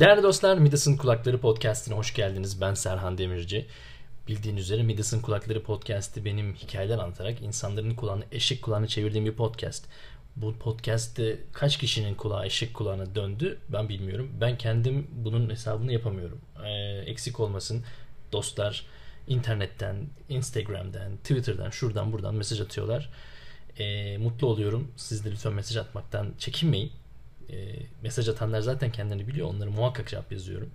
Değerli dostlar Midas'ın Kulakları Podcast'ine hoş geldiniz. Ben Serhan Demirci. Bildiğiniz üzere Midas'ın Kulakları Podcast'i benim hikayeler anlatarak insanların kulağını eşek kulağına çevirdiğim bir podcast. Bu podcast'te kaç kişinin kulağı eşek kulağına döndü ben bilmiyorum. Ben kendim bunun hesabını yapamıyorum. Ee, eksik olmasın dostlar internetten, Instagram'dan, Twitter'dan, şuradan buradan mesaj atıyorlar. Ee, mutlu oluyorum. Siz de lütfen mesaj atmaktan çekinmeyin e, mesaj atanlar zaten kendilerini biliyor. Onları muhakkak cevap yazıyorum.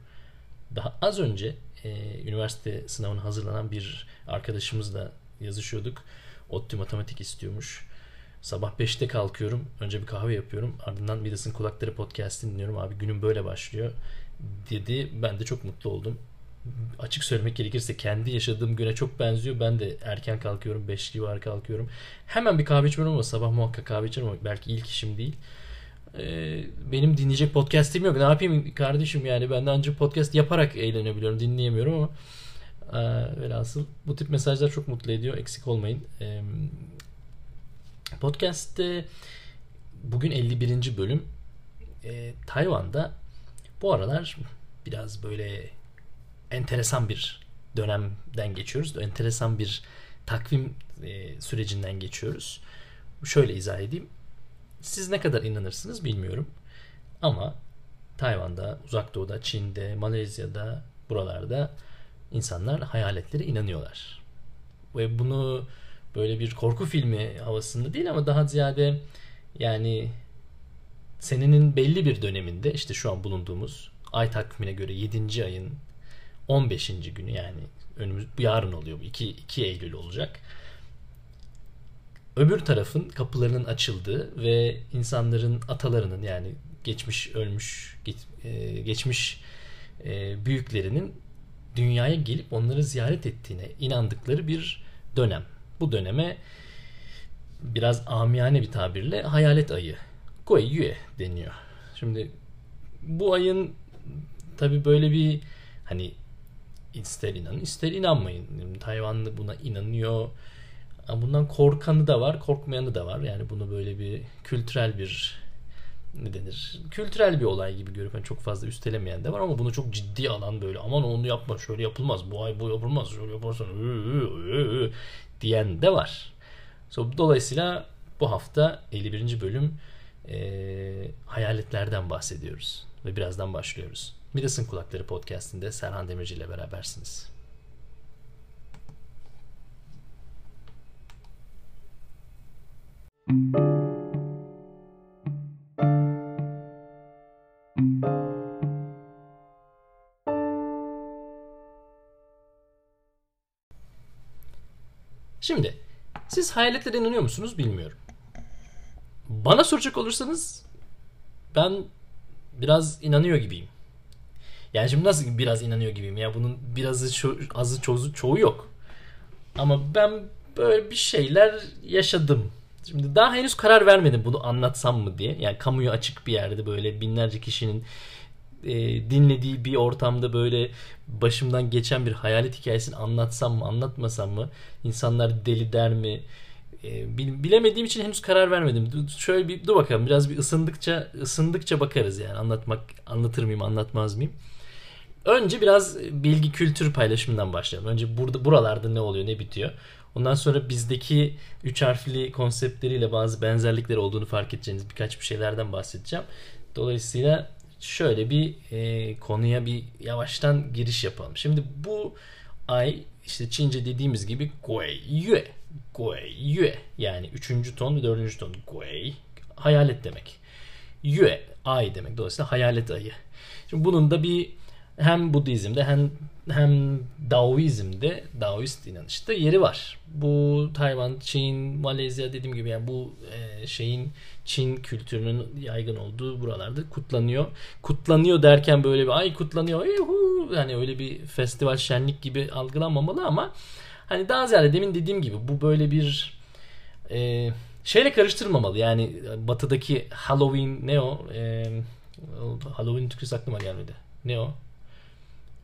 Daha az önce e, üniversite sınavına hazırlanan bir arkadaşımızla yazışıyorduk. ODTÜ matematik istiyormuş. Sabah 5'te kalkıyorum. Önce bir kahve yapıyorum. Ardından Midas'ın Kulakları podcast'ini dinliyorum. Abi günüm böyle başlıyor dedi. Ben de çok mutlu oldum. Açık söylemek gerekirse kendi yaşadığım güne çok benziyor. Ben de erken kalkıyorum. 5 civarı kalkıyorum. Hemen bir kahve içmiyorum ama sabah muhakkak kahve içerim ama belki ilk işim değil. Ee, benim dinleyecek podcast'im yok. Ne yapayım kardeşim yani ben de ancak podcast yaparak eğlenebiliyorum. Dinleyemiyorum ama e, velhasıl bu tip mesajlar çok mutlu ediyor. Eksik olmayın. E, podcast'te bugün 51. bölüm e, Tayvan'da bu aralar biraz böyle enteresan bir dönemden geçiyoruz. Enteresan bir takvim e, sürecinden geçiyoruz. Şöyle izah edeyim. Siz ne kadar inanırsınız bilmiyorum. Ama Tayvan'da, Uzak Doğu'da, Çin'de, Malezya'da, buralarda insanlar hayaletlere inanıyorlar. Ve bunu böyle bir korku filmi havasında değil ama daha ziyade yani senenin belli bir döneminde işte şu an bulunduğumuz ay takvimine göre 7. ayın 15. günü yani önümüz yarın oluyor. 2, 2 Eylül olacak öbür tarafın kapılarının açıldığı ve insanların atalarının yani geçmiş ölmüş e, geçmiş e, büyüklerinin dünyaya gelip onları ziyaret ettiğine inandıkları bir dönem. Bu döneme biraz amiyane bir tabirle hayalet ayı Gui Yue deniyor. Şimdi bu ayın tabi böyle bir hani ister inanın ister inanmayın. Tayvanlı buna inanıyor bundan korkanı da var, korkmayanı da var. Yani bunu böyle bir kültürel bir ne denir? Kültürel bir olay gibi görüp yani çok fazla üstelemeyen de var ama bunu çok ciddi alan böyle aman onu yapma şöyle yapılmaz bu ay bu yapılmaz şöyle yaparsan ı, ı, ı, diyen de var. So, dolayısıyla bu hafta 51. bölüm e, hayaletlerden bahsediyoruz ve birazdan başlıyoruz. Midas'ın Kulakları podcastinde Serhan Demirci ile berabersiniz. Şimdi siz hayaletlere inanıyor musunuz bilmiyorum. Bana soracak olursanız ben biraz inanıyor gibiyim. Yani şimdi nasıl biraz inanıyor gibiyim ya bunun birazı ço- azı çoğu, çoğu yok. Ama ben böyle bir şeyler yaşadım. Şimdi daha henüz karar vermedim bunu anlatsam mı diye. Yani kamuya açık bir yerde böyle binlerce kişinin e, dinlediği bir ortamda böyle başımdan geçen bir hayalet hikayesini anlatsam mı anlatmasam mı insanlar deli der mi e, bilemediğim için henüz karar vermedim. Şöyle bir dur bakalım biraz bir ısındıkça ısındıkça bakarız yani anlatmak anlatır mıyım anlatmaz mıyım. Önce biraz bilgi kültür paylaşımından başlayalım. Önce burada buralarda ne oluyor ne bitiyor. Ondan sonra bizdeki üç harfli konseptleriyle bazı benzerlikleri olduğunu fark edeceğiniz birkaç bir şeylerden bahsedeceğim. Dolayısıyla şöyle bir e, konuya bir yavaştan giriş yapalım. Şimdi bu ay işte Çince dediğimiz gibi Gui Yue. Gui Yue yani üçüncü ton ve dördüncü ton. Gui hayalet demek. Yue ay demek. Dolayısıyla hayalet ayı. Şimdi bunun da bir hem Budizm'de hem hem Daoizm'de, Daoist inanışta yeri var. Bu Tayvan, Çin, Malezya dediğim gibi yani bu e, şeyin Çin kültürünün yaygın olduğu buralarda kutlanıyor. Kutlanıyor derken böyle bir ay kutlanıyor. Yuhu, yani öyle bir festival şenlik gibi algılanmamalı ama hani daha ziyade demin dediğim gibi bu böyle bir e, şeyle karıştırmamalı. Yani batıdaki Halloween ne o? E, Halloween Türkçesi aklıma gelmedi. Ne o?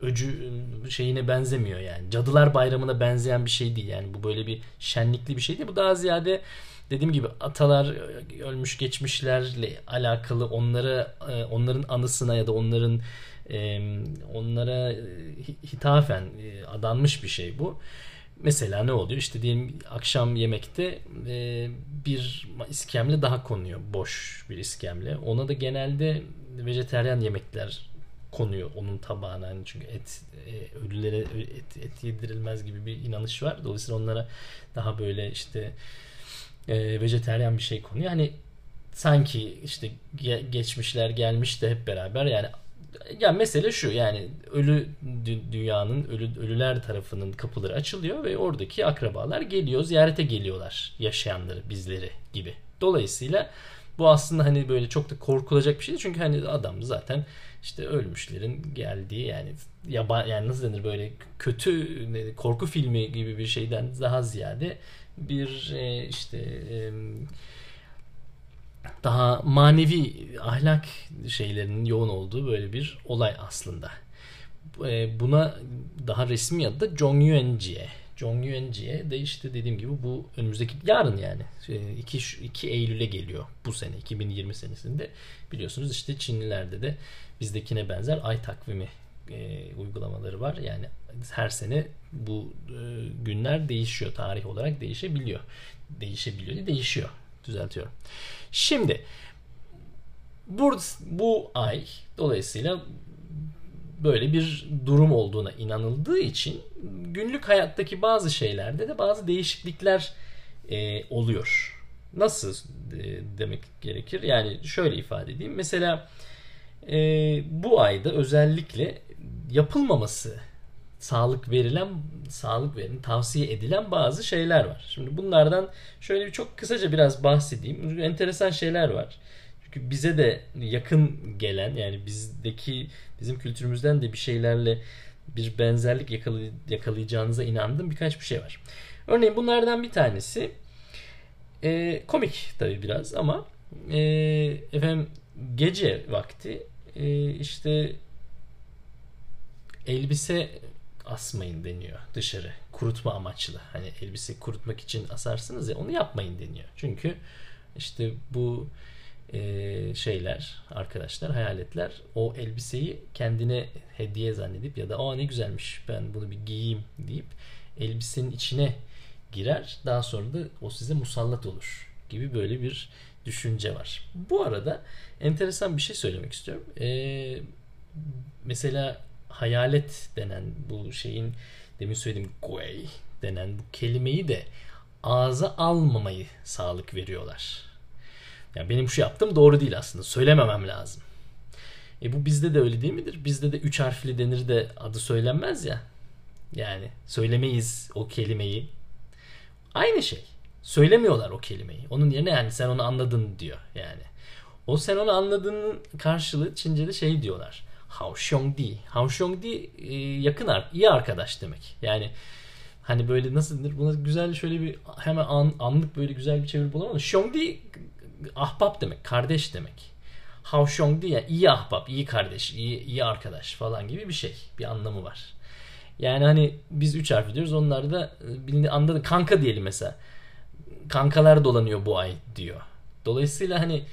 Öcü şeyine benzemiyor yani. Cadılar Bayramı'na benzeyen bir şey değil yani. Bu böyle bir şenlikli bir şey değil. Bu daha ziyade dediğim gibi atalar ölmüş geçmişlerle alakalı onlara e, onların anısına ya da onların E, onlara hitafen e, adanmış bir şey bu. Mesela ne oluyor? İşte diyelim akşam yemekte bir iskemle daha konuyor. Boş bir iskemle. Ona da genelde vejeteryan yemekler konuyor onun tabağına. Yani çünkü et e, ölülere et, et yedirilmez gibi bir inanış var. Dolayısıyla onlara daha böyle işte e, vejeteryan bir şey konuyor. Yani sanki işte ge- geçmişler gelmiş de hep beraber yani ya mesele şu yani ölü dünyanın ölü, ölüler tarafının kapıları açılıyor ve oradaki akrabalar geliyor ziyarete geliyorlar yaşayanları bizleri gibi. Dolayısıyla bu aslında hani böyle çok da korkulacak bir şey değil. Çünkü hani adam zaten işte ölmüşlerin geldiği yani yaba yani nasıl denir böyle kötü korku filmi gibi bir şeyden daha ziyade bir e, işte daha manevi ahlak şeylerinin yoğun olduğu böyle bir olay aslında. E, buna daha resmi adı da Jongyuenjie. Jongyuenjie de işte dediğim gibi bu önümüzdeki yarın yani 2, e, 2 Eylül'e geliyor bu sene 2020 senesinde. Biliyorsunuz işte Çinlilerde de bizdekine benzer ay takvimi e, uygulamaları var. Yani her sene bu e, günler değişiyor. Tarih olarak değişebiliyor. Değişebiliyor değil, değişiyor. Düzeltiyorum. Şimdi bu, bu ay dolayısıyla böyle bir durum olduğuna inanıldığı için günlük hayattaki bazı şeylerde de bazı değişiklikler e, oluyor. Nasıl e, demek gerekir? Yani şöyle ifade edeyim. Mesela e, bu ayda özellikle yapılmaması sağlık verilen sağlık verin tavsiye edilen bazı şeyler var. Şimdi bunlardan şöyle bir çok kısaca biraz bahsedeyim. Enteresan şeyler var. Çünkü bize de yakın gelen yani bizdeki bizim kültürümüzden de bir şeylerle bir benzerlik yakalay yakalayacağınıza inandığım birkaç bir şey var. Örneğin bunlardan bir tanesi e, komik tabii biraz ama e, efendim gece vakti e, işte elbise asmayın deniyor dışarı kurutma amaçlı. Hani elbise kurutmak için asarsınız ya onu yapmayın deniyor. Çünkü işte bu e, şeyler arkadaşlar hayaletler o elbiseyi kendine hediye zannedip ya da o ne güzelmiş ben bunu bir giyeyim deyip elbisenin içine girer. Daha sonra da o size musallat olur gibi böyle bir düşünce var. Bu arada enteresan bir şey söylemek istiyorum. Ee, mesela hayalet denen bu şeyin demin söylediğim guay denen bu kelimeyi de ağza almamayı sağlık veriyorlar. Yani benim şu yaptığım doğru değil aslında. Söylememem lazım. E bu bizde de öyle değil midir? Bizde de üç harfli denir de adı söylenmez ya. Yani söylemeyiz o kelimeyi. Aynı şey. Söylemiyorlar o kelimeyi. Onun yerine yani sen onu anladın diyor yani. O sen onu anladığının karşılığı Çince'de şey diyorlar. Hao Xiong Di. Hao Xiong Di e, yakın iyi arkadaş demek. Yani hani böyle nasıl denir? Buna güzel şöyle bir hemen an, anlık böyle güzel bir çeviri bulamadım. Xiong Di ahbap demek, kardeş demek. Hao Xiong Di yani iyi ahbap, iyi kardeş, iyi, iyi arkadaş falan gibi bir şey. Bir anlamı var. Yani hani biz üç harf diyoruz. Onlar da e, bilini anladı. Kanka diyelim mesela. Kankalar dolanıyor bu ay diyor. Dolayısıyla hani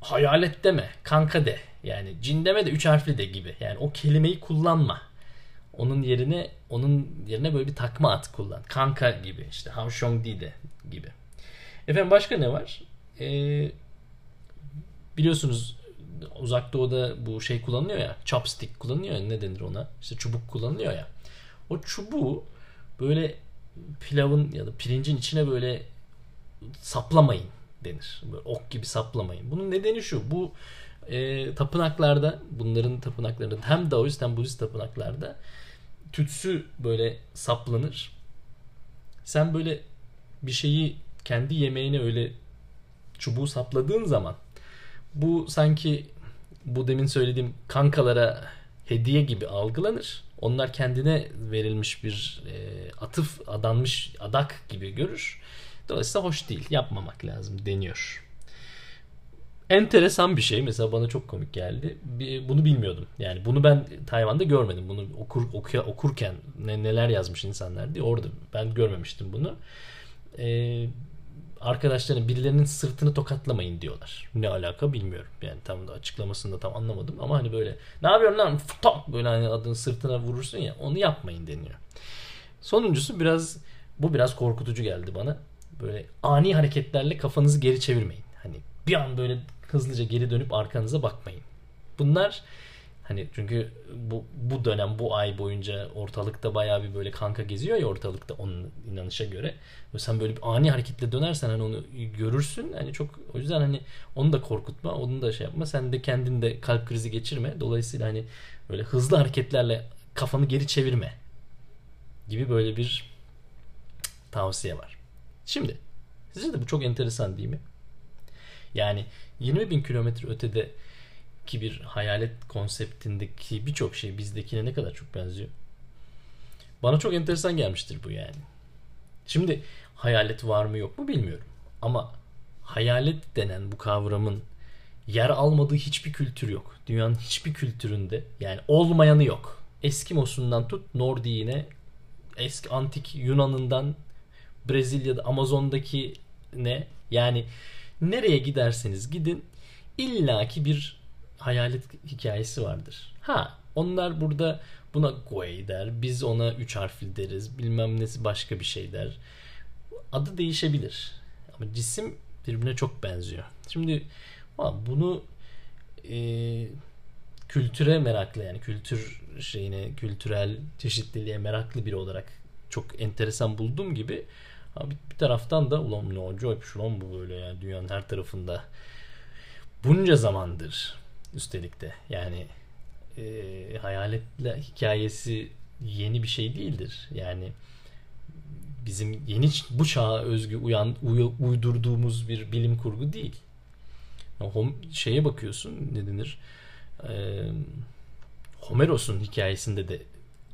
hayalet deme, kanka de. Yani cin deme de üç harfli de gibi. Yani o kelimeyi kullanma. Onun yerine onun yerine böyle bir takma at kullan. Kanka gibi işte Hao Shong Di de gibi. Efendim başka ne var? Ee, biliyorsunuz uzak doğuda bu şey kullanılıyor ya. Chopstick kullanılıyor ya. Ne denir ona? İşte çubuk kullanılıyor ya. O çubuğu böyle pilavın ya da pirincin içine böyle saplamayın denir. Böyle ok gibi saplamayın. Bunun nedeni şu. Bu e, tapınaklarda bunların tapınaklarında hem Daoist hem Budist tapınaklarda tütsü böyle saplanır. Sen böyle bir şeyi kendi yemeğine öyle çubuğu sapladığın zaman bu sanki bu demin söylediğim kankalara hediye gibi algılanır. Onlar kendine verilmiş bir e, atıf adanmış adak gibi görür. Dolayısıyla hoş değil. Yapmamak lazım deniyor enteresan bir şey. Mesela bana çok komik geldi. Bunu bilmiyordum. Yani bunu ben Tayvan'da görmedim. Bunu okur, okuya, okurken ne, neler yazmış insanlar diye orada ben görmemiştim bunu. Ee, arkadaşlarının birilerinin sırtını tokatlamayın diyorlar. Ne alaka bilmiyorum. Yani tam da açıklamasını da tam anlamadım ama hani böyle ne yapıyorsun lan Tok! böyle hani adının sırtına vurursun ya onu yapmayın deniyor. Sonuncusu biraz bu biraz korkutucu geldi bana. Böyle ani hareketlerle kafanızı geri çevirmeyin. Hani bir an böyle hızlıca geri dönüp arkanıza bakmayın. Bunlar Hani çünkü bu, bu dönem bu ay boyunca ortalıkta bayağı bir böyle kanka geziyor ya ortalıkta onun inanışa göre. Ve sen böyle bir ani hareketle dönersen hani onu görürsün. Hani çok o yüzden hani onu da korkutma, onu da şey yapma. Sen de kendin de kalp krizi geçirme. Dolayısıyla hani böyle hızlı hareketlerle kafanı geri çevirme gibi böyle bir tavsiye var. Şimdi sizce de bu çok enteresan değil mi? Yani 20 bin kilometre ötede ki bir hayalet konseptindeki birçok şey bizdekine ne kadar çok benziyor. Bana çok enteresan gelmiştir bu yani. Şimdi hayalet var mı yok mu bilmiyorum. Ama hayalet denen bu kavramın yer almadığı hiçbir kültür yok. Dünyanın hiçbir kültüründe yani olmayanı yok. Eskimosundan tut Nordiğine, eski antik Yunan'ından Brezilya'da Amazon'daki ne yani nereye giderseniz gidin illaki bir hayalet hikayesi vardır. Ha onlar burada buna Guay der. Biz ona üç harfli deriz. Bilmem nesi başka bir şey der. Adı değişebilir. Ama cisim birbirine çok benziyor. Şimdi bunu e, kültüre meraklı yani kültür şeyine kültürel çeşitliliğe meraklı biri olarak çok enteresan bulduğum gibi bir, bir taraftan da ulan ne acayip şu lan bu böyle yani dünyanın her tarafında bunca zamandır üstelik de. Yani e, hayaletle hikayesi yeni bir şey değildir. Yani bizim yeni bu çağa özgü uyan uy, uydurduğumuz bir bilim kurgu değil. Hom, şeye bakıyorsun ne denir? E, Homeros'un hikayesinde de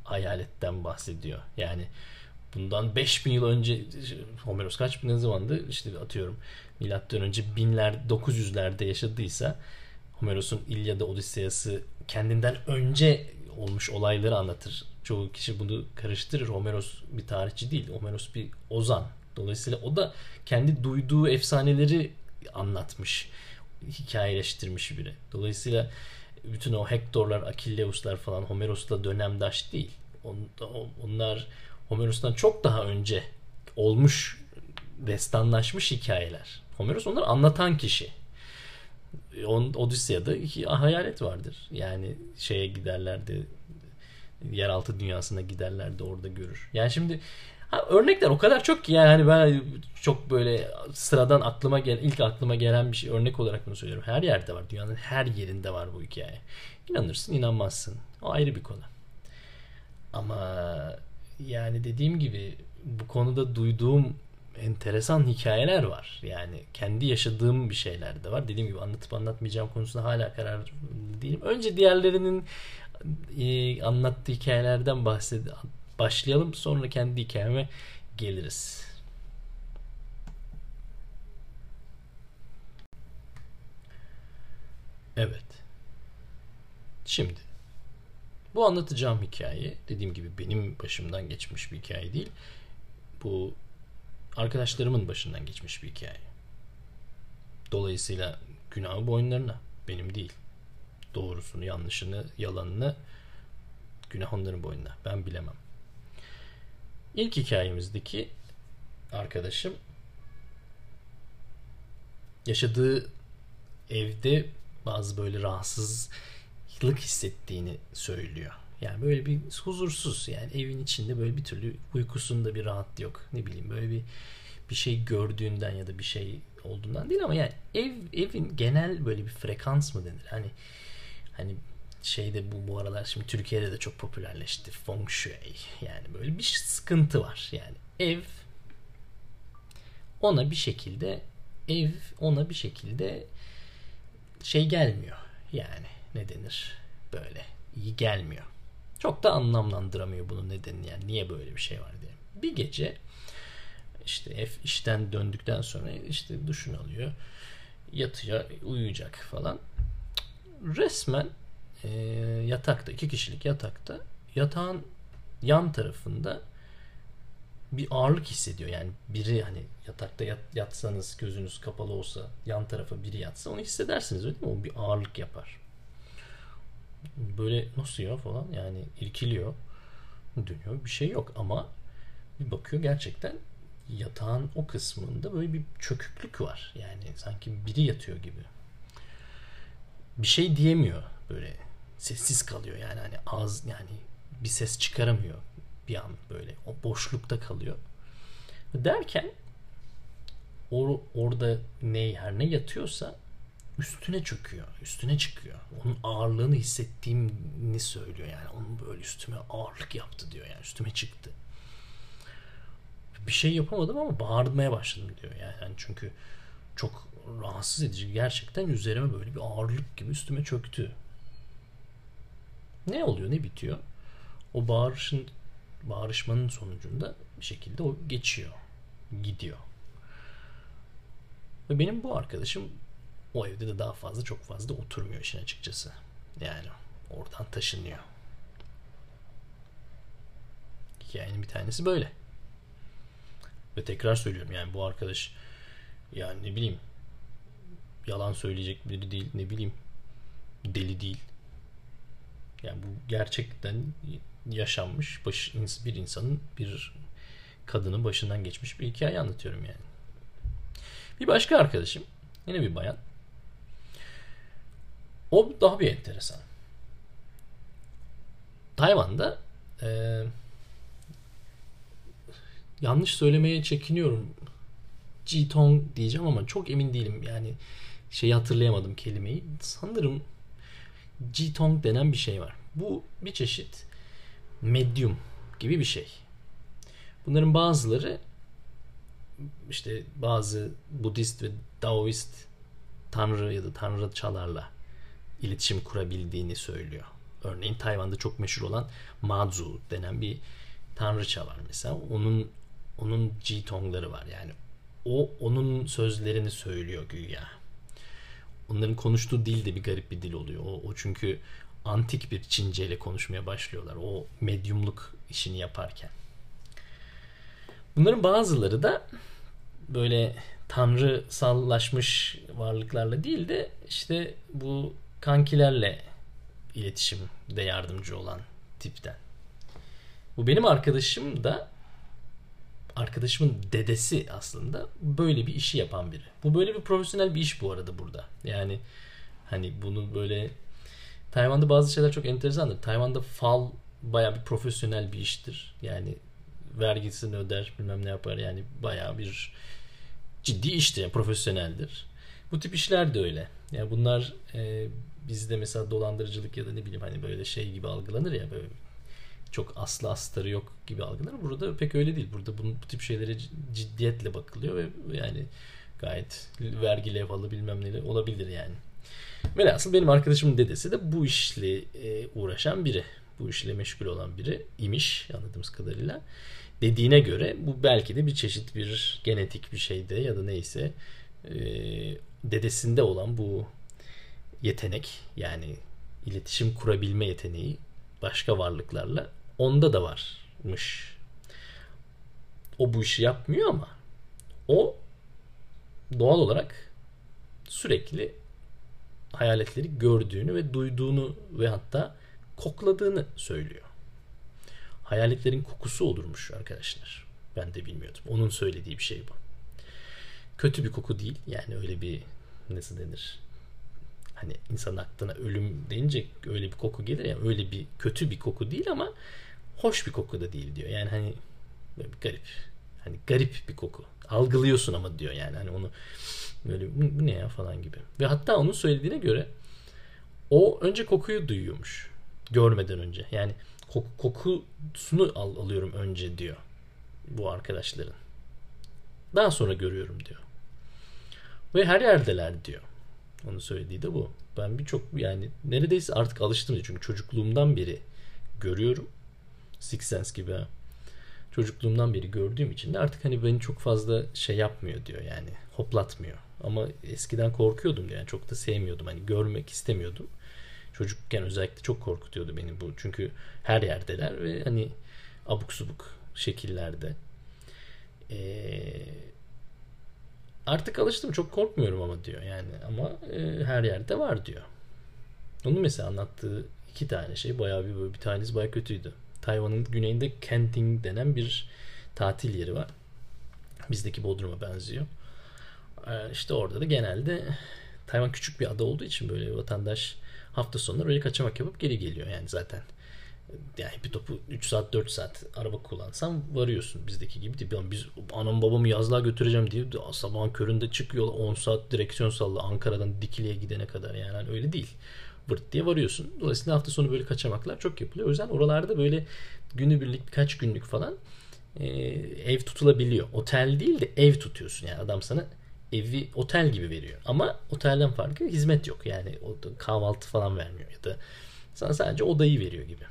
hayaletten bahsediyor. Yani bundan 5000 yıl önce Homeros kaç bin zamandı? İşte atıyorum milattan önce binler 900'lerde yaşadıysa Homeros'un İlyada Odiseyası kendinden önce olmuş olayları anlatır. Çoğu kişi bunu karıştırır. Homeros bir tarihçi değil. Homeros bir ozan. Dolayısıyla o da kendi duyduğu efsaneleri anlatmış. Hikayeleştirmiş biri. Dolayısıyla bütün o Hektorlar, Akilleuslar falan Homeros'la dönemdaş değil. Onlar Homeros'tan çok daha önce olmuş, destanlaşmış hikayeler. Homeros onları anlatan kişi. Odisya'da iki hayalet vardır. Yani şeye giderlerdi yeraltı dünyasına giderlerdi orada görür. Yani şimdi ha, örnekler o kadar çok ki yani hani ben çok böyle sıradan aklıma gel ilk aklıma gelen bir şey örnek olarak bunu söylüyorum. Her yerde var. Dünyanın her yerinde var bu hikaye. İnanırsın, inanmazsın. O ayrı bir konu. Ama yani dediğim gibi bu konuda duyduğum enteresan hikayeler var. Yani kendi yaşadığım bir şeyler de var. Dediğim gibi anlatıp anlatmayacağım konusunda hala karar değilim. Önce diğerlerinin e, anlattığı hikayelerden bahsed başlayalım. Sonra kendi hikayeme geliriz. Evet. Şimdi bu anlatacağım hikaye dediğim gibi benim başımdan geçmiş bir hikaye değil. Bu arkadaşlarımın başından geçmiş bir hikaye. Dolayısıyla günahı boyunlarına benim değil. Doğrusunu, yanlışını, yalanını günah onların boynuna. Ben bilemem. İlk hikayemizdeki arkadaşım yaşadığı evde bazı böyle rahatsızlık hissettiğini söylüyor. Yani böyle bir huzursuz yani evin içinde böyle bir türlü uykusunda bir rahat yok. Ne bileyim böyle bir bir şey gördüğünden ya da bir şey olduğundan değil ama yani ev evin genel böyle bir frekans mı denir? Hani hani şeyde bu bu aralar şimdi Türkiye'de de çok popülerleşti. Feng Shui. Yani böyle bir sıkıntı var. Yani ev ona bir şekilde ev ona bir şekilde şey gelmiyor. Yani ne denir? Böyle iyi gelmiyor. Çok da anlamlandıramıyor bunun nedenini yani niye böyle bir şey var diye. Bir gece işte F işten döndükten sonra işte duşunu alıyor. Yatıyor, uyuyacak falan. Resmen e, yatakta, iki kişilik yatakta yatağın yan tarafında bir ağırlık hissediyor. Yani biri hani yatakta yat, yatsanız gözünüz kapalı olsa yan tarafa biri yatsa onu hissedersiniz öyle değil mi? O bir ağırlık yapar. Böyle nasıl ya falan yani irkiliyor. Dönüyor bir şey yok ama bir bakıyor gerçekten yatağın o kısmında böyle bir çöküklük var. Yani sanki biri yatıyor gibi. Bir şey diyemiyor böyle sessiz kalıyor yani hani ağız yani bir ses çıkaramıyor bir an böyle o boşlukta kalıyor. Derken or, orada ne her ne yatıyorsa üstüne çöküyor, üstüne çıkıyor. Onun ağırlığını hissettiğini söylüyor yani. Onun böyle üstüme ağırlık yaptı diyor yani üstüme çıktı. Bir şey yapamadım ama bağırmaya başladım diyor yani çünkü çok rahatsız edici. Gerçekten üzerime böyle bir ağırlık gibi üstüme çöktü. Ne oluyor, ne bitiyor? O bağırışın bağırışmanın sonucunda bir şekilde o geçiyor. Gidiyor. Ve benim bu arkadaşım o evde de daha fazla çok fazla oturmuyor işin açıkçası. Yani oradan taşınıyor. Hikayenin bir tanesi böyle. Ve tekrar söylüyorum yani bu arkadaş yani ne bileyim yalan söyleyecek biri değil ne bileyim deli değil. Yani bu gerçekten yaşanmış baş, bir insanın bir kadının başından geçmiş bir hikaye anlatıyorum yani. Bir başka arkadaşım yine bir bayan. O daha bir enteresan. Tayvan'da e, yanlış söylemeye çekiniyorum. Jitong diyeceğim ama çok emin değilim. Yani şeyi hatırlayamadım kelimeyi. Sanırım Jitong denen bir şey var. Bu bir çeşit medyum gibi bir şey. Bunların bazıları işte bazı Budist ve Daoist tanrı ya da tanrıçalarla iletişim kurabildiğini söylüyor. Örneğin Tayvan'da çok meşhur olan Mazu denen bir tanrıça var mesela. Onun onun Jitongları var yani. O onun sözlerini söylüyor güya. Onların konuştuğu dil de bir garip bir dil oluyor. O, o çünkü antik bir Çince ile konuşmaya başlıyorlar. O medyumluk işini yaparken. Bunların bazıları da böyle tanrı sallaşmış varlıklarla değil de işte bu kankilerle iletişimde yardımcı olan tipten. Bu benim arkadaşım da arkadaşımın dedesi aslında böyle bir işi yapan biri. Bu böyle bir profesyonel bir iş bu arada burada. Yani hani bunu böyle Tayvan'da bazı şeyler çok enteresandır. Tayvan'da fal baya bir profesyonel bir iştir. Yani vergisini öder bilmem ne yapar yani baya bir ciddi iştir yani profesyoneldir. Bu tip işler de öyle. Yani bunlar e, bizde mesela dolandırıcılık ya da ne bileyim hani böyle şey gibi algılanır ya böyle çok aslı astarı yok gibi algılanır. Burada pek öyle değil. Burada bunun, bu tip şeylere ciddiyetle bakılıyor ve yani gayet vergi levhalı bilmem neyle olabilir yani. Velhasıl benim arkadaşımın dedesi de bu işle e, uğraşan biri. Bu işle meşgul olan biri imiş anladığımız kadarıyla. Dediğine göre bu belki de bir çeşit bir genetik bir şeyde ya da neyse e, dedesinde olan bu yetenek yani iletişim kurabilme yeteneği başka varlıklarla onda da varmış. O bu işi yapmıyor ama o doğal olarak sürekli hayaletleri gördüğünü ve duyduğunu ve hatta kokladığını söylüyor. Hayaletlerin kokusu olurmuş arkadaşlar. Ben de bilmiyordum. Onun söylediği bir şey bu. Kötü bir koku değil. Yani öyle bir nasıl denir? Hani insan aklına ölüm deyince öyle bir koku gelir ya. öyle bir kötü bir koku değil ama hoş bir koku da değil diyor. Yani hani böyle bir garip. Hani garip bir koku. Algılıyorsun ama diyor yani. Hani onu Böyle bu, bu ne ya falan gibi. Ve hatta onun söylediğine göre o önce kokuyu duyuyormuş. Görmeden önce. Yani koku, kokusunu al, alıyorum önce diyor. Bu arkadaşların. Daha sonra görüyorum diyor. Ve her yerdeler diyor. Onu söylediği de bu. Ben birçok yani neredeyse artık alıştım. Çünkü çocukluğumdan beri görüyorum. Six Sense gibi çocukluğumdan beri gördüğüm için de artık hani beni çok fazla şey yapmıyor diyor yani hoplatmıyor. Ama eskiden korkuyordum yani çok da sevmiyordum hani görmek istemiyordum. Çocukken özellikle çok korkutuyordu beni bu çünkü her yerdeler ve hani abuk subuk şekillerde. Ee, artık alıştım çok korkmuyorum ama diyor yani ama e, her yerde var diyor. Onun mesela anlattığı iki tane şey bayağı bir bir tanesi bayağı kötüydü. Tayvan'ın güneyinde Kenting denen bir tatil yeri var. Bizdeki Bodrum'a benziyor. Ee, işte orada da genelde Tayvan küçük bir ada olduğu için böyle vatandaş hafta sonları öyle kaçamak yapıp geri geliyor yani zaten. Yani bir topu 3 saat 4 saat araba kullansan varıyorsun bizdeki gibi değil. Biz anam babamı yazlığa götüreceğim diye sabahın köründe çıkıyor 10 saat direksiyon salla Ankara'dan Dikili'ye gidene kadar yani hani öyle değil. Vırt diye varıyorsun. Dolayısıyla hafta sonu böyle kaçamaklar çok yapılıyor. O yüzden oralarda böyle günübirlik birkaç günlük falan e, ev tutulabiliyor. Otel değil de ev tutuyorsun yani adam sana evi otel gibi veriyor. Ama otelden farkı hizmet yok. Yani o kahvaltı falan vermiyor ya da sana sadece odayı veriyor gibi.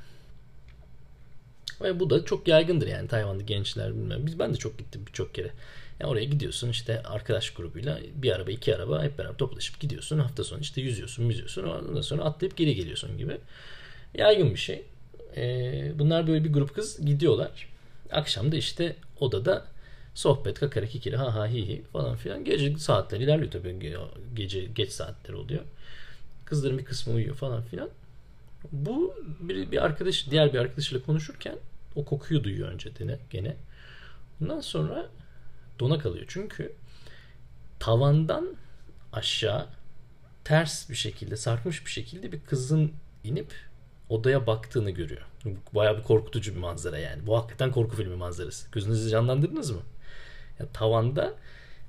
Ve bu da çok yaygındır yani Tayvan'da gençler bilmem. Biz ben de çok gittim birçok kere. Yani oraya gidiyorsun işte arkadaş grubuyla bir araba iki araba hep beraber toplaşıp gidiyorsun. Hafta sonu işte yüzüyorsun müzüyorsun. Ondan sonra atlayıp geri geliyorsun gibi. Yaygın bir şey. Ee, bunlar böyle bir grup kız gidiyorlar. Akşam da işte odada sohbet, kakara, kikiri, ha ha hi hi falan filan. Gece saatler ilerliyor tabii. Gece geç saatler oluyor. Kızların bir kısmı uyuyor falan filan. Bu bir, bir arkadaş, diğer bir arkadaşıyla konuşurken o kokuyu duyuyor önce dene, gene. Ondan sonra dona kalıyor. Çünkü tavandan aşağı ters bir şekilde, sarkmış bir şekilde bir kızın inip odaya baktığını görüyor. Bayağı bir korkutucu bir manzara yani. Bu hakikaten korku filmi manzarası. Gözünüzü canlandırdınız mı? Yani tavanda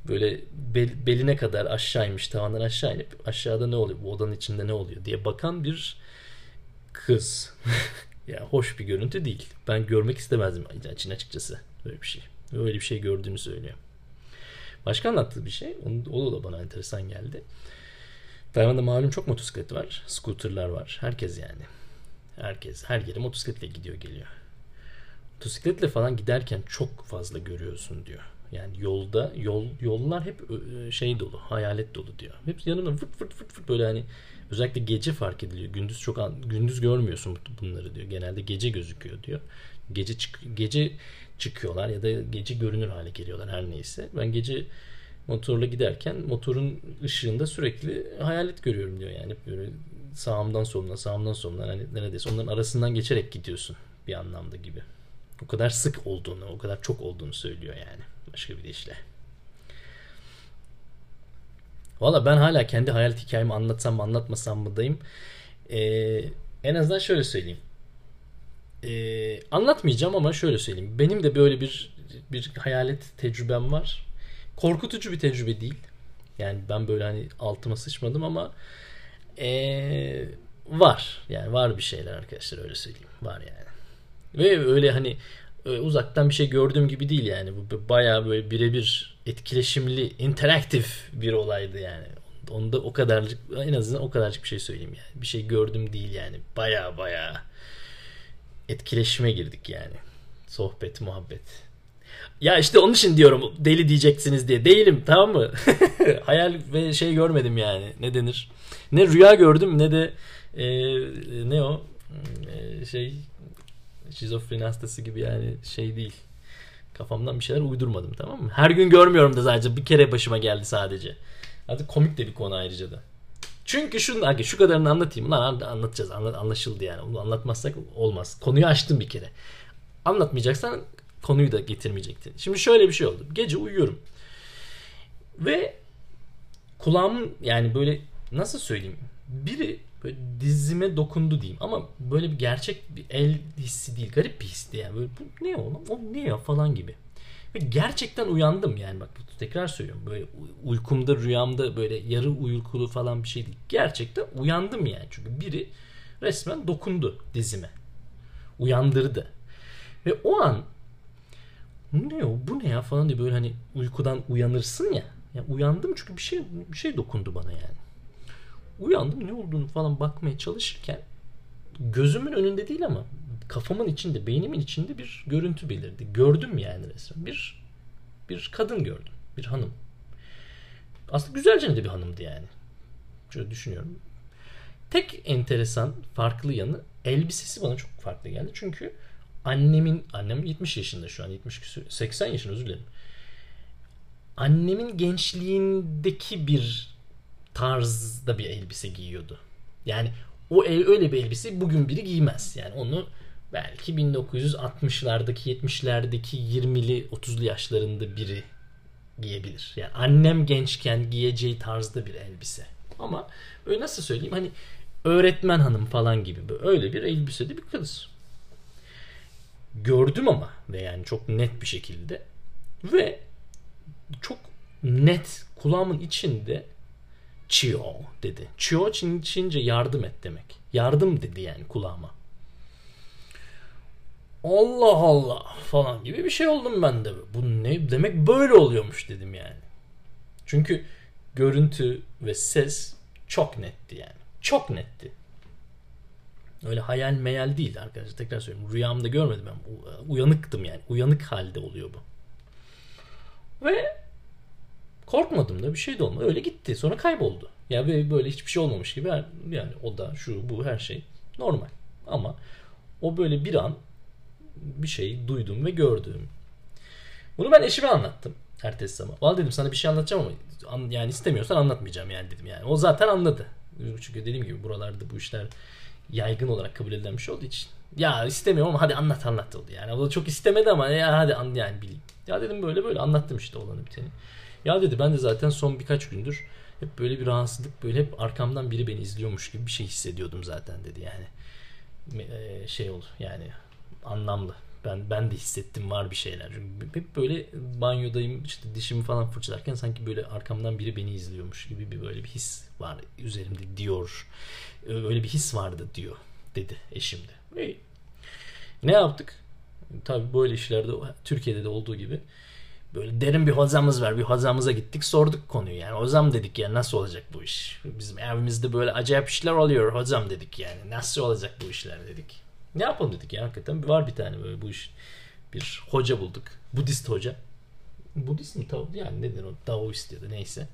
böyle bel, beline kadar aşağıymış tavandan aşağı inip aşağıda ne oluyor bu odanın içinde ne oluyor diye bakan bir kız. yani hoş bir görüntü değil. Ben görmek istemezdim için açıkçası böyle bir şey. Öyle bir şey gördüğünü söylüyor. Başka anlattığı bir şey. O da bana enteresan geldi. Tayvan'da malum çok motosiklet var. Scooter'lar var. Herkes yani. Herkes her yere motosikletle gidiyor geliyor. Motosikletle falan giderken çok fazla görüyorsun diyor. Yani yolda yol yollar hep şey dolu, hayalet dolu diyor. Hep yanımda fırt fırt fırt fırt böyle hani özellikle gece fark ediliyor. Gündüz çok gündüz görmüyorsun bunları diyor. Genelde gece gözüküyor diyor. Gece çık gece çıkıyorlar ya da gece görünür hale geliyorlar her neyse. Ben gece motorla giderken motorun ışığında sürekli hayalet görüyorum diyor yani böyle sağımdan soluna sağımdan soluna hani neredeyse onların arasından geçerek gidiyorsun bir anlamda gibi. O kadar sık olduğunu, o kadar çok olduğunu söylüyor yani. Başka bir deyişle. Valla ben hala kendi hayal hikayemi anlatsam mı anlatmasam mı dayım. Ee, en azından şöyle söyleyeyim. Ee, anlatmayacağım ama şöyle söyleyeyim. Benim de böyle bir bir hayalet tecrübem var. Korkutucu bir tecrübe değil. Yani ben böyle hani altıma sıçmadım ama ee, var. Yani var bir şeyler arkadaşlar öyle söyleyeyim. Var yani. Ve öyle hani uzaktan bir şey gördüğüm gibi değil yani. Bu bayağı böyle birebir etkileşimli, interaktif bir olaydı yani. Onda o kadarcık en azından o kadarcık bir şey söyleyeyim yani. Bir şey gördüm değil yani. Bayağı bayağı etkileşime girdik yani. Sohbet, muhabbet. Ya işte onun için diyorum deli diyeceksiniz diye. Değilim tamam mı? Hayal ve şey görmedim yani. Ne denir? Ne rüya gördüm ne de e, ne o? E, şey şizofreni hastası gibi yani şey değil. Kafamdan bir şeyler uydurmadım tamam mı? Her gün görmüyorum da sadece bir kere başıma geldi sadece. Hadi komik de bir konu ayrıca da. Çünkü şu, şu kadarını anlatayım. Lan anlatacağız. Anla, anlaşıldı yani. Bunu anlatmazsak olmaz. Konuyu açtım bir kere. Anlatmayacaksan konuyu da getirmeyecektin. Şimdi şöyle bir şey oldu. Gece uyuyorum. Ve kulağımın yani böyle nasıl söyleyeyim? Biri böyle dizime dokundu diyeyim. Ama böyle bir gerçek bir el hissi değil. Garip bir histi yani. Böyle bu ne o o ne ya? falan gibi. Ve gerçekten uyandım yani. Bak tekrar söylüyorum. Böyle uykumda rüyamda böyle yarı uykulu falan bir şey değil. Gerçekten uyandım yani. Çünkü biri resmen dokundu dizime. Uyandırdı. Ve o an ne o bu ne ya? falan diye böyle hani uykudan uyanırsın ya. Yani uyandım çünkü bir şey bir şey dokundu bana yani uyandım ne olduğunu falan bakmaya çalışırken gözümün önünde değil ama kafamın içinde, beynimin içinde bir görüntü belirdi. Gördüm yani resmen. Bir bir kadın gördüm. Bir hanım. Aslında güzelce de bir hanımdı yani. Şöyle düşünüyorum. Tek enteresan, farklı yanı elbisesi bana çok farklı geldi. Çünkü annemin, annem 70 yaşında şu an 70 küsur, 80 yaşında özür dilerim. annemin gençliğindeki bir tarzda bir elbise giyiyordu. Yani o el, öyle bir elbise bugün biri giymez. Yani onu belki 1960'lardaki 70'lerdeki 20'li 30'lu yaşlarında biri giyebilir. Yani annem gençken giyeceği tarzda bir elbise. Ama böyle nasıl söyleyeyim hani öğretmen hanım falan gibi öyle bir elbisede bir kız. Gördüm ama ve yani çok net bir şekilde ve çok net kulağımın içinde Çio dedi. Çio Çin, Çince yardım et demek. Yardım dedi yani kulağıma. Allah Allah falan gibi bir şey oldum ben de. Bu ne demek böyle oluyormuş dedim yani. Çünkü görüntü ve ses çok netti yani. Çok netti. Öyle hayal meyal değil arkadaşlar. Tekrar söylüyorum. Rüyamda görmedim ben. Uyanıktım yani. Uyanık halde oluyor bu. Ve korkmadım da bir şey de olmadı. Öyle gitti. Sonra kayboldu. Ya yani böyle hiçbir şey olmamış gibi yani o da şu bu her şey normal. Ama o böyle bir an bir şey duydum ve gördüm. Bunu ben eşime anlattım ertesi sabah. Valla dedim sana bir şey anlatacağım ama yani istemiyorsan anlatmayacağım yani dedim yani. O zaten anladı. Çünkü dediğim gibi buralarda bu işler yaygın olarak kabul edilen bir şey olduğu için. Ya istemiyorum ama hadi anlat anlat oldu yani. O da çok istemedi ama ya hadi an, yani bileyim. Ya dedim böyle böyle anlattım işte olanı biteni. Ya dedi ben de zaten son birkaç gündür hep böyle bir rahatsızlık böyle hep arkamdan biri beni izliyormuş gibi bir şey hissediyordum zaten dedi yani. Şey olur yani anlamlı. Ben ben de hissettim var bir şeyler. Çünkü hep böyle banyodayım işte dişimi falan fırçalarken sanki böyle arkamdan biri beni izliyormuş gibi bir böyle bir his var üzerimde diyor. Öyle bir his vardı diyor dedi eşim de. Hey. Ne yaptık? Tabii böyle işlerde Türkiye'de de olduğu gibi böyle derin bir hocamız var. Bir hocamıza gittik sorduk konuyu yani. Hocam dedik ya nasıl olacak bu iş? Bizim evimizde böyle acayip işler oluyor hocam dedik yani. Nasıl olacak bu işler dedik. Ne yapalım dedik ya hakikaten. Var bir tane böyle bu iş. Bir hoca bulduk. Budist hoca. Budist mi? Yani nedir o? Daoist ya da neyse.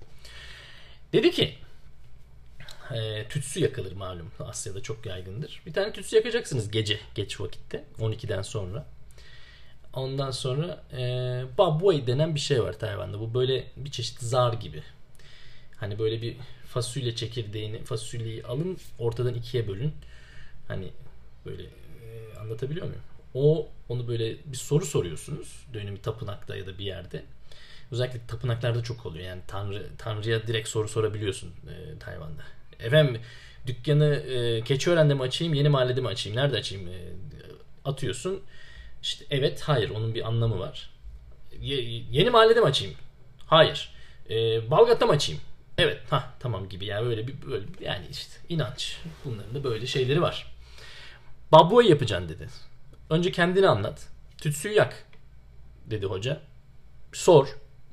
Dedi ki e, tütsü yakılır malum. Asya'da çok yaygındır. Bir tane tütsü yakacaksınız gece geç vakitte 12'den sonra. Ondan sonra e, babuay denen bir şey var Tayvan'da. Bu böyle bir çeşit zar gibi. Hani böyle bir fasulye çekirdeğini, fasulyeyi alın ortadan ikiye bölün. Hani böyle e, anlatabiliyor muyum? O onu böyle bir soru soruyorsunuz. Dönemi tapınakta ya da bir yerde. Özellikle tapınaklarda çok oluyor. Yani tanrı tanrıya direkt soru sorabiliyorsun e, Tayvan'da. Efendim dükkanı e, Keçiören'de mi açayım, Yeni Mahallede mi açayım, nerede açayım e, atıyorsun. İşte evet, hayır onun bir anlamı var. Ye, yeni Mahallede mi açayım? Hayır. E, Balgat'ta mı açayım? Evet, ha tamam gibi yani böyle bir böyle yani işte inanç. Bunların da böyle şeyleri var. Babuay yapacaksın dedi. Önce kendini anlat. Tütsüyü yak dedi hoca. Sor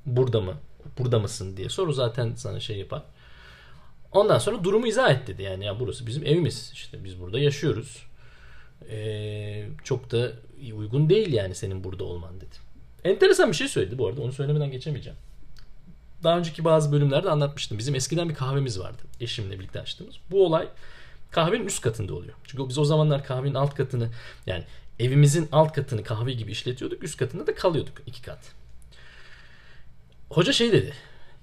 burada mı? Burada mısın diye. Soru zaten sana şey yapar. Ondan sonra durumu izah et dedi. Yani ya burası bizim evimiz. İşte biz burada yaşıyoruz. Ee, çok da uygun değil yani senin burada olman dedi. Enteresan bir şey söyledi bu arada. Onu söylemeden geçemeyeceğim. Daha önceki bazı bölümlerde anlatmıştım. Bizim eskiden bir kahvemiz vardı. Eşimle birlikte açtığımız. Bu olay kahvenin üst katında oluyor. Çünkü biz o zamanlar kahvenin alt katını yani evimizin alt katını kahve gibi işletiyorduk. Üst katında da kalıyorduk iki kat. Hoca şey dedi.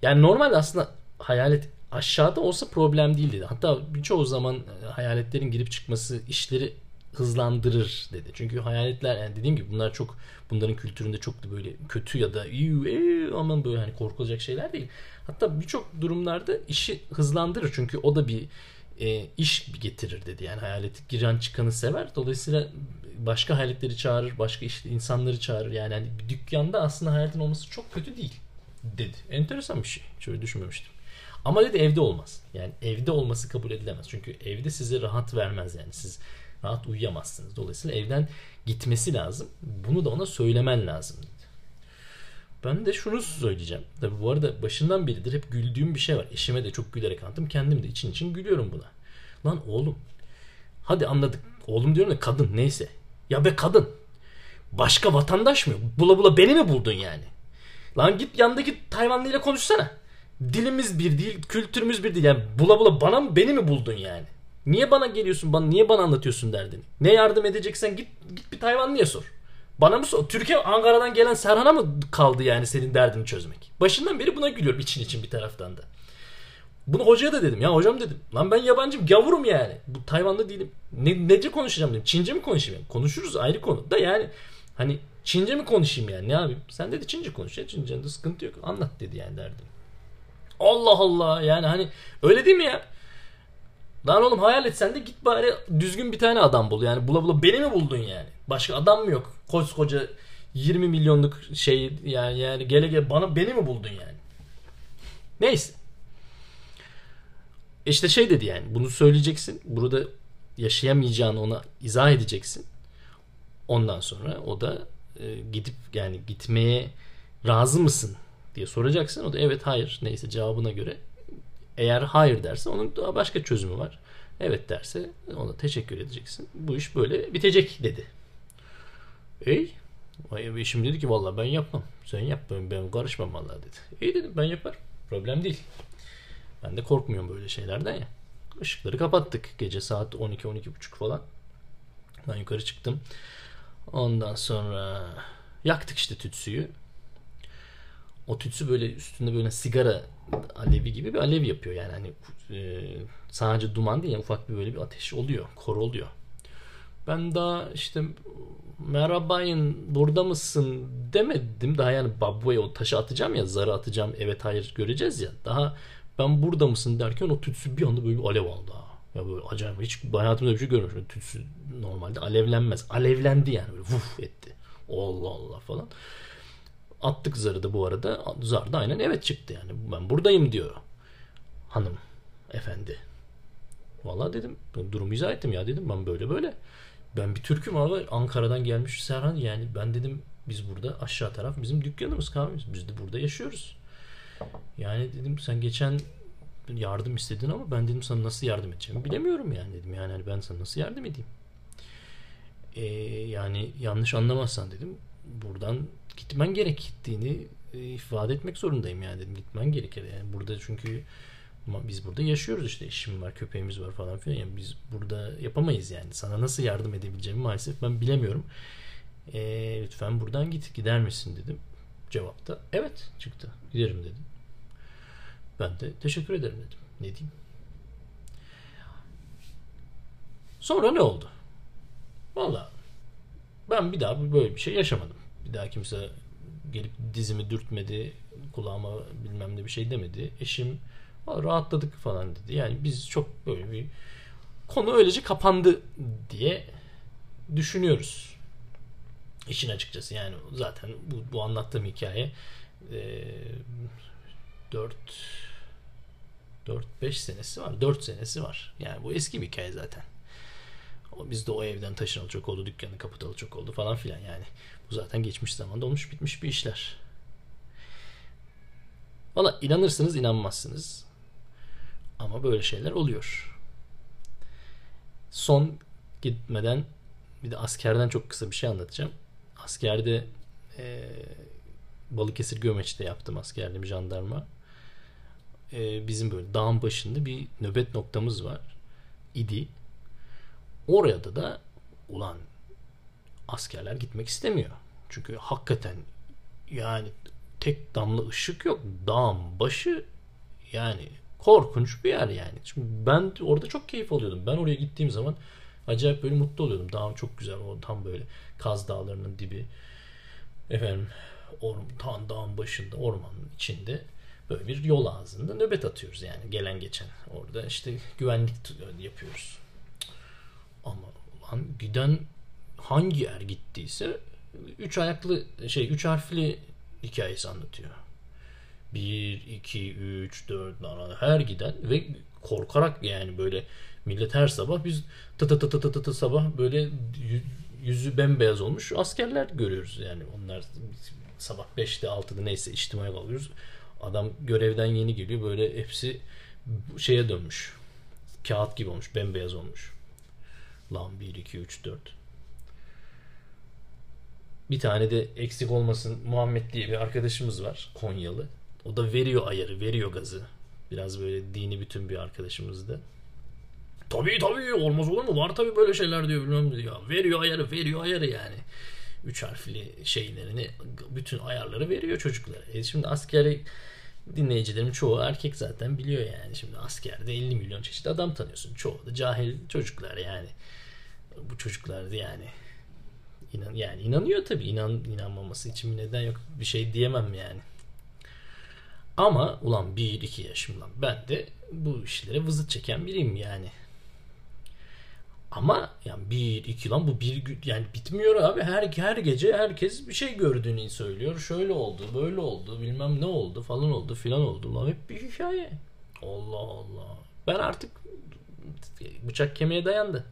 Yani normalde aslında hayalet aşağıda olsa problem değil dedi. Hatta birçoğu zaman e, hayaletlerin girip çıkması işleri hızlandırır dedi. Çünkü hayaletler yani dediğim gibi bunlar çok bunların kültüründe çok da böyle kötü ya da ee, aman böyle hani korkulacak şeyler değil. Hatta birçok durumlarda işi hızlandırır. Çünkü o da bir e, iş getirir dedi. Yani hayalet giren çıkanı sever. Dolayısıyla başka hayaletleri çağırır, başka işte insanları çağırır. Yani hani bir dükkanda aslında hayaletin olması çok kötü değil dedi. Enteresan bir şey. Şöyle düşünmemiştim. Ama dedi evde olmaz. Yani evde olması kabul edilemez. Çünkü evde size rahat vermez yani. Siz rahat uyuyamazsınız. Dolayısıyla evden gitmesi lazım. Bunu da ona söylemen lazım. Ben de şunu söyleyeceğim. Tabi bu arada başından beridir hep güldüğüm bir şey var. Eşime de çok gülerek anlattım. Kendim de için için gülüyorum buna. Lan oğlum. Hadi anladık. Oğlum diyorum da kadın neyse. Ya be kadın. Başka vatandaş mı? Bula bula beni mi buldun yani? Lan git yandaki Tayvanlı ile konuşsana. Dilimiz bir değil, kültürümüz bir değil. Yani bula bula bana mı beni mi buldun yani? Niye bana geliyorsun? Bana niye bana anlatıyorsun derdini? Ne yardım edeceksen git git bir Tayvanlıya sor. Bana mı sor? Türkiye Ankara'dan gelen Serhan'a mı kaldı yani senin derdini çözmek? Başından beri buna gülüyorum için için bir taraftan da. Bunu hocaya da dedim. Ya hocam dedim. Lan ben yabancım gavurum yani. Bu Tayvan'da değilim. Ne, nece konuşacağım dedim. Çince mi konuşayım? Konuşuruz ayrı konu. Da yani hani Çince mi konuşayım yani ne yapayım? Sen dedi Çince konuş ya. Çince'de sıkıntı yok. Anlat dedi yani derdim. Allah Allah yani hani öyle değil mi ya? Lan oğlum hayal et sen de git bari düzgün bir tane adam bul. Yani bula bula beni mi buldun yani? Başka adam mı yok? Koskoca 20 milyonluk şey yani yani gele gele bana beni mi buldun yani? Neyse. İşte şey dedi yani bunu söyleyeceksin. Burada yaşayamayacağını ona izah edeceksin. Ondan sonra o da e, gidip yani gitmeye razı mısın diye soracaksın. O da evet hayır neyse cevabına göre eğer hayır derse onun daha başka çözümü var. Evet derse ona teşekkür edeceksin. Bu iş böyle bitecek dedi. Ey Eşim dedi ki vallahi ben yapmam. Sen yap ben, ben karışmam vallahi dedi. İyi dedim ben yaparım. Problem değil. Ben de korkmuyorum böyle şeylerden ya. Işıkları kapattık. Gece saat 12-12.30 falan. Ben yukarı çıktım. Ondan sonra yaktık işte tütsüyü. O tütsü böyle üstünde böyle sigara alevi gibi bir alev yapıyor. Yani hani e, sadece duman değil yani ufak bir böyle bir ateş oluyor. Kor oluyor. Ben daha işte merhabayın burada mısın demedim. Daha yani babaya o taşı atacağım ya zarı atacağım evet hayır göreceğiz ya. Daha ben burada mısın derken o tütsü bir anda böyle bir alev aldı. Ya böyle acayip hiç hayatımda bir şey görmemişim. Tütsü normalde alevlenmez. Alevlendi yani böyle vuf etti. Allah Allah falan. Attık zarı da bu arada. Zar da aynen evet çıktı yani. Ben buradayım diyor. Hanım, efendi. Vallahi dedim. Durumu izah ettim ya dedim. Ben böyle böyle. Ben bir Türk'üm abi. Ankara'dan gelmiş Serhan. Yani ben dedim biz burada aşağı taraf bizim dükkanımız kahvemiz. Biz de burada yaşıyoruz. Yani dedim sen geçen yardım istedin ama ben dedim sana nasıl yardım edeceğimi bilemiyorum yani dedim. Yani hani ben sana nasıl yardım edeyim? Ee, yani yanlış anlamazsan dedim. Buradan gitmen gerektiğini e, ifade etmek zorundayım yani dedim. Gitmen gerekir yani. Burada çünkü biz burada yaşıyoruz işte. Eşim var köpeğimiz var falan filan. Yani biz burada yapamayız yani. Sana nasıl yardım edebileceğimi maalesef ben bilemiyorum. E, lütfen buradan git gider misin dedim. Cevapta evet çıktı. Giderim dedim. Ben de teşekkür ederim dedim. Ne diyeyim? Sonra ne oldu? Valla ben bir daha böyle bir şey yaşamadım bir daha kimse gelip dizimi dürtmedi kulağıma bilmem ne bir şey demedi eşim rahatladık falan dedi. Yani biz çok böyle bir konu öylece kapandı diye düşünüyoruz. İşin açıkçası yani zaten bu, bu anlattığım hikaye e, 4 4-5 senesi var. 4 senesi var. Yani bu eski bir hikaye zaten. Biz de o evden taşınalı çok oldu. Dükkanı kapatalı çok oldu falan filan yani. Bu zaten geçmiş zamanda olmuş bitmiş bir işler. Valla inanırsınız inanmazsınız. Ama böyle şeyler oluyor. Son gitmeden bir de askerden çok kısa bir şey anlatacağım. Askerde e, Balıkesir Gömeç'te yaptım askerliğimi jandarma. E, bizim böyle dağın başında bir nöbet noktamız var. idi. Oraya da ulan askerler gitmek istemiyor. Çünkü hakikaten yani tek damla ışık yok. Dağın başı yani korkunç bir yer yani. Şimdi ben orada çok keyif alıyordum. Ben oraya gittiğim zaman acayip böyle mutlu oluyordum. Dağım çok güzel. O tam böyle Kaz Dağları'nın dibi. Efendim orman, tam dağın başında ormanın içinde böyle bir yol ağzında nöbet atıyoruz yani gelen geçen. Orada işte güvenlik yapıyoruz. Ama lan giden hangi er gittiyse üç ayaklı şey üç harfli hikayesi anlatıyor. 1, 2, 3, 4 her giden ve korkarak yani böyle millet her sabah biz tı tı tı tı tı tı sabah böyle yüzü bembeyaz olmuş askerler görüyoruz yani onlar sabah 5'te 6'da neyse içtimaya kalıyoruz. Adam görevden yeni geliyor böyle hepsi şeye dönmüş. Kağıt gibi olmuş bembeyaz olmuş. Lan 1 2 3 4 bir tane de eksik olmasın Muhammed diye bir arkadaşımız var Konyalı. O da veriyor ayarı, veriyor gazı. Biraz böyle dini bütün bir arkadaşımızdı. Tabii tabii olmaz olur mu? Var tabii böyle şeyler diyor bilmem diyor. Veriyor ayarı, veriyor ayarı yani. üç harfli şeylerini bütün ayarları veriyor çocuklara. E şimdi askeri dinleyicilerim çoğu erkek zaten biliyor yani. Şimdi askerde 50 milyon çeşit adam tanıyorsun. Çoğu da cahil çocuklar yani. Bu çocuklar yani inan yani inanıyor tabii. İnan inanmaması için bir neden yok. Bir şey diyemem yani. Ama ulan 1-2 yaşımdan ben de bu işlere vızıt çeken biriyim yani. Ama yani bir iki lan bu bir yani bitmiyor abi. Her her gece herkes bir şey gördüğünü söylüyor. Şöyle oldu, böyle oldu, bilmem ne oldu falan oldu filan oldu. Lan hep bir hikaye. Allah Allah. Ben artık bıçak kemiğe dayandı.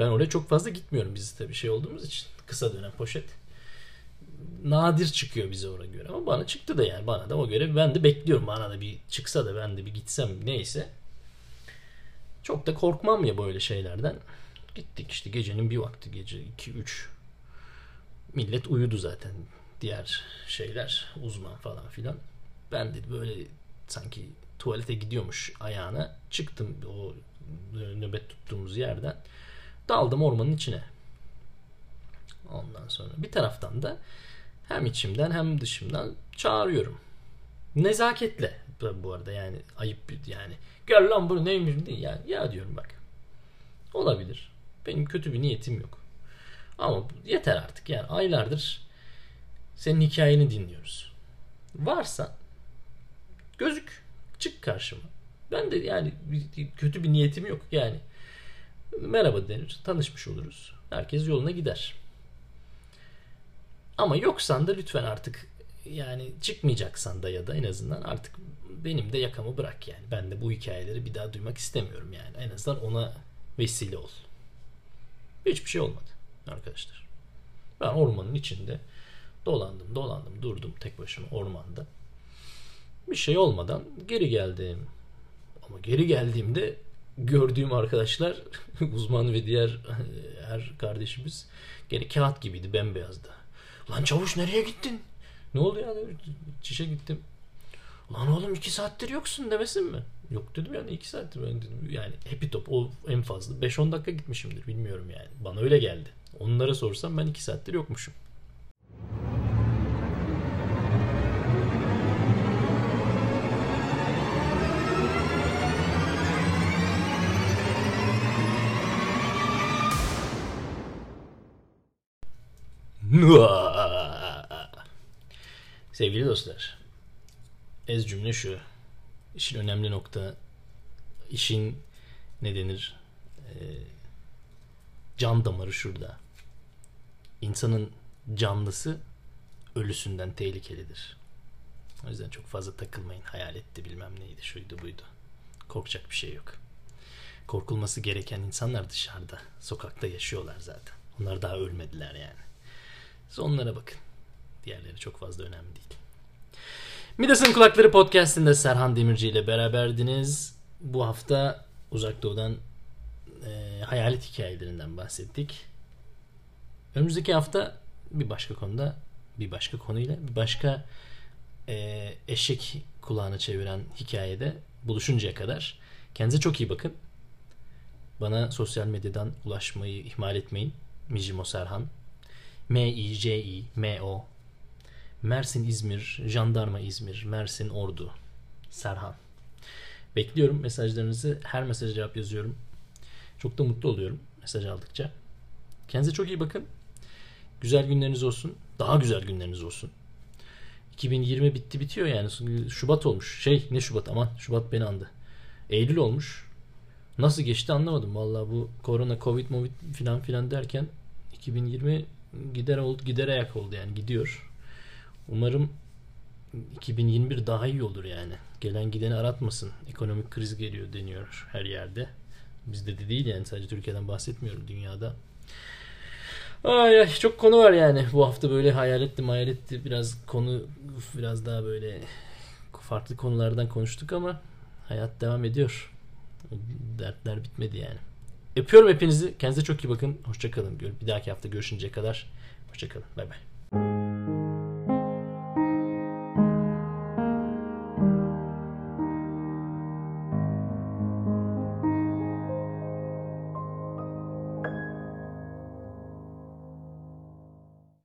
Ben oraya çok fazla gitmiyorum biz tabii şey olduğumuz için. Kısa dönem poşet. Nadir çıkıyor bize oraya göre ama bana çıktı da yani bana da o göre ben de bekliyorum bana da bir çıksa da ben de bir gitsem neyse çok da korkmam ya böyle şeylerden. Gittik işte gecenin bir vakti gece 2-3. Millet uyudu zaten. Diğer şeyler uzman falan filan. Ben de böyle sanki tuvalete gidiyormuş ayağına çıktım o nöbet tuttuğumuz yerden. Daldım ormanın içine. Ondan sonra bir taraftan da hem içimden hem dışımdan çağırıyorum. Nezaketle bu arada yani ayıp yani Gel lan bunu neymiş değil. Yani ya diyorum bak. Olabilir. Benim kötü bir niyetim yok. Ama yeter artık yani aylardır senin hikayeni dinliyoruz. Varsa gözük çık karşıma. Ben de yani kötü bir niyetim yok yani. Merhaba denir, tanışmış oluruz. Herkes yoluna gider. Ama yoksan da lütfen artık yani çıkmayacaksan da ya da en azından artık benim de yakamı bırak yani. Ben de bu hikayeleri bir daha duymak istemiyorum yani. En azından ona vesile ol. Hiçbir şey olmadı arkadaşlar. Ben ormanın içinde dolandım dolandım durdum tek başıma ormanda. Bir şey olmadan geri geldim. Ama geri geldiğimde gördüğüm arkadaşlar uzman ve diğer her kardeşimiz gene kağıt gibiydi bembeyazdı. Lan çavuş nereye gittin? Ne oldu ya? Çişe gittim. Lan oğlum iki saattir yoksun demesin mi? Yok dedim yani iki saattir ben dedim. Yani happy top o en fazla 5-10 dakika gitmişimdir bilmiyorum yani. Bana öyle geldi. Onlara sorsam ben iki saattir yokmuşum. Sevgili dostlar, ez cümle şu. İşin önemli nokta işin ne denir e, can damarı şurada. İnsanın canlısı ölüsünden tehlikelidir. O yüzden çok fazla takılmayın. Hayal etti bilmem neydi şuydu buydu. Korkacak bir şey yok. Korkulması gereken insanlar dışarıda. Sokakta yaşıyorlar zaten. Onlar daha ölmediler yani. Siz onlara bakın. Diğerleri çok fazla önemli değil. Midas'ın Kulakları Podcast'inde Serhan Demirci ile beraberdiniz. Bu hafta Uzak Doğu'dan e, hayalet hikayelerinden bahsettik. Önümüzdeki hafta bir başka konuda, bir başka konuyla, bir başka e, eşek kulağını çeviren hikayede buluşuncaya kadar kendinize çok iyi bakın. Bana sosyal medyadan ulaşmayı ihmal etmeyin. Mijimo Serhan. M-I-J-I-M-O Mersin İzmir, Jandarma İzmir, Mersin Ordu, Serhan. Bekliyorum mesajlarınızı. Her mesaja cevap yazıyorum. Çok da mutlu oluyorum mesaj aldıkça. Kendinize çok iyi bakın. Güzel günleriniz olsun. Daha güzel günleriniz olsun. 2020 bitti bitiyor yani. Şubat olmuş. Şey ne Şubat aman Şubat beni andı. Eylül olmuş. Nasıl geçti anlamadım. Vallahi bu korona, covid, movid filan filan derken 2020 gider oldu, gider ayak oldu yani gidiyor. Umarım 2021 daha iyi olur yani. Gelen gideni aratmasın. Ekonomik kriz geliyor deniyor her yerde. Bizde de değil yani sadece Türkiye'den bahsetmiyorum dünyada. Ay, ay çok konu var yani. Bu hafta böyle hayal ettim hayal etti. Biraz konu biraz daha böyle farklı konulardan konuştuk ama hayat devam ediyor. Dertler bitmedi yani. Öpüyorum hepinizi. Kendinize çok iyi bakın. Hoşçakalın. Bir dahaki hafta görüşünceye kadar. Hoşçakalın. Bay bay.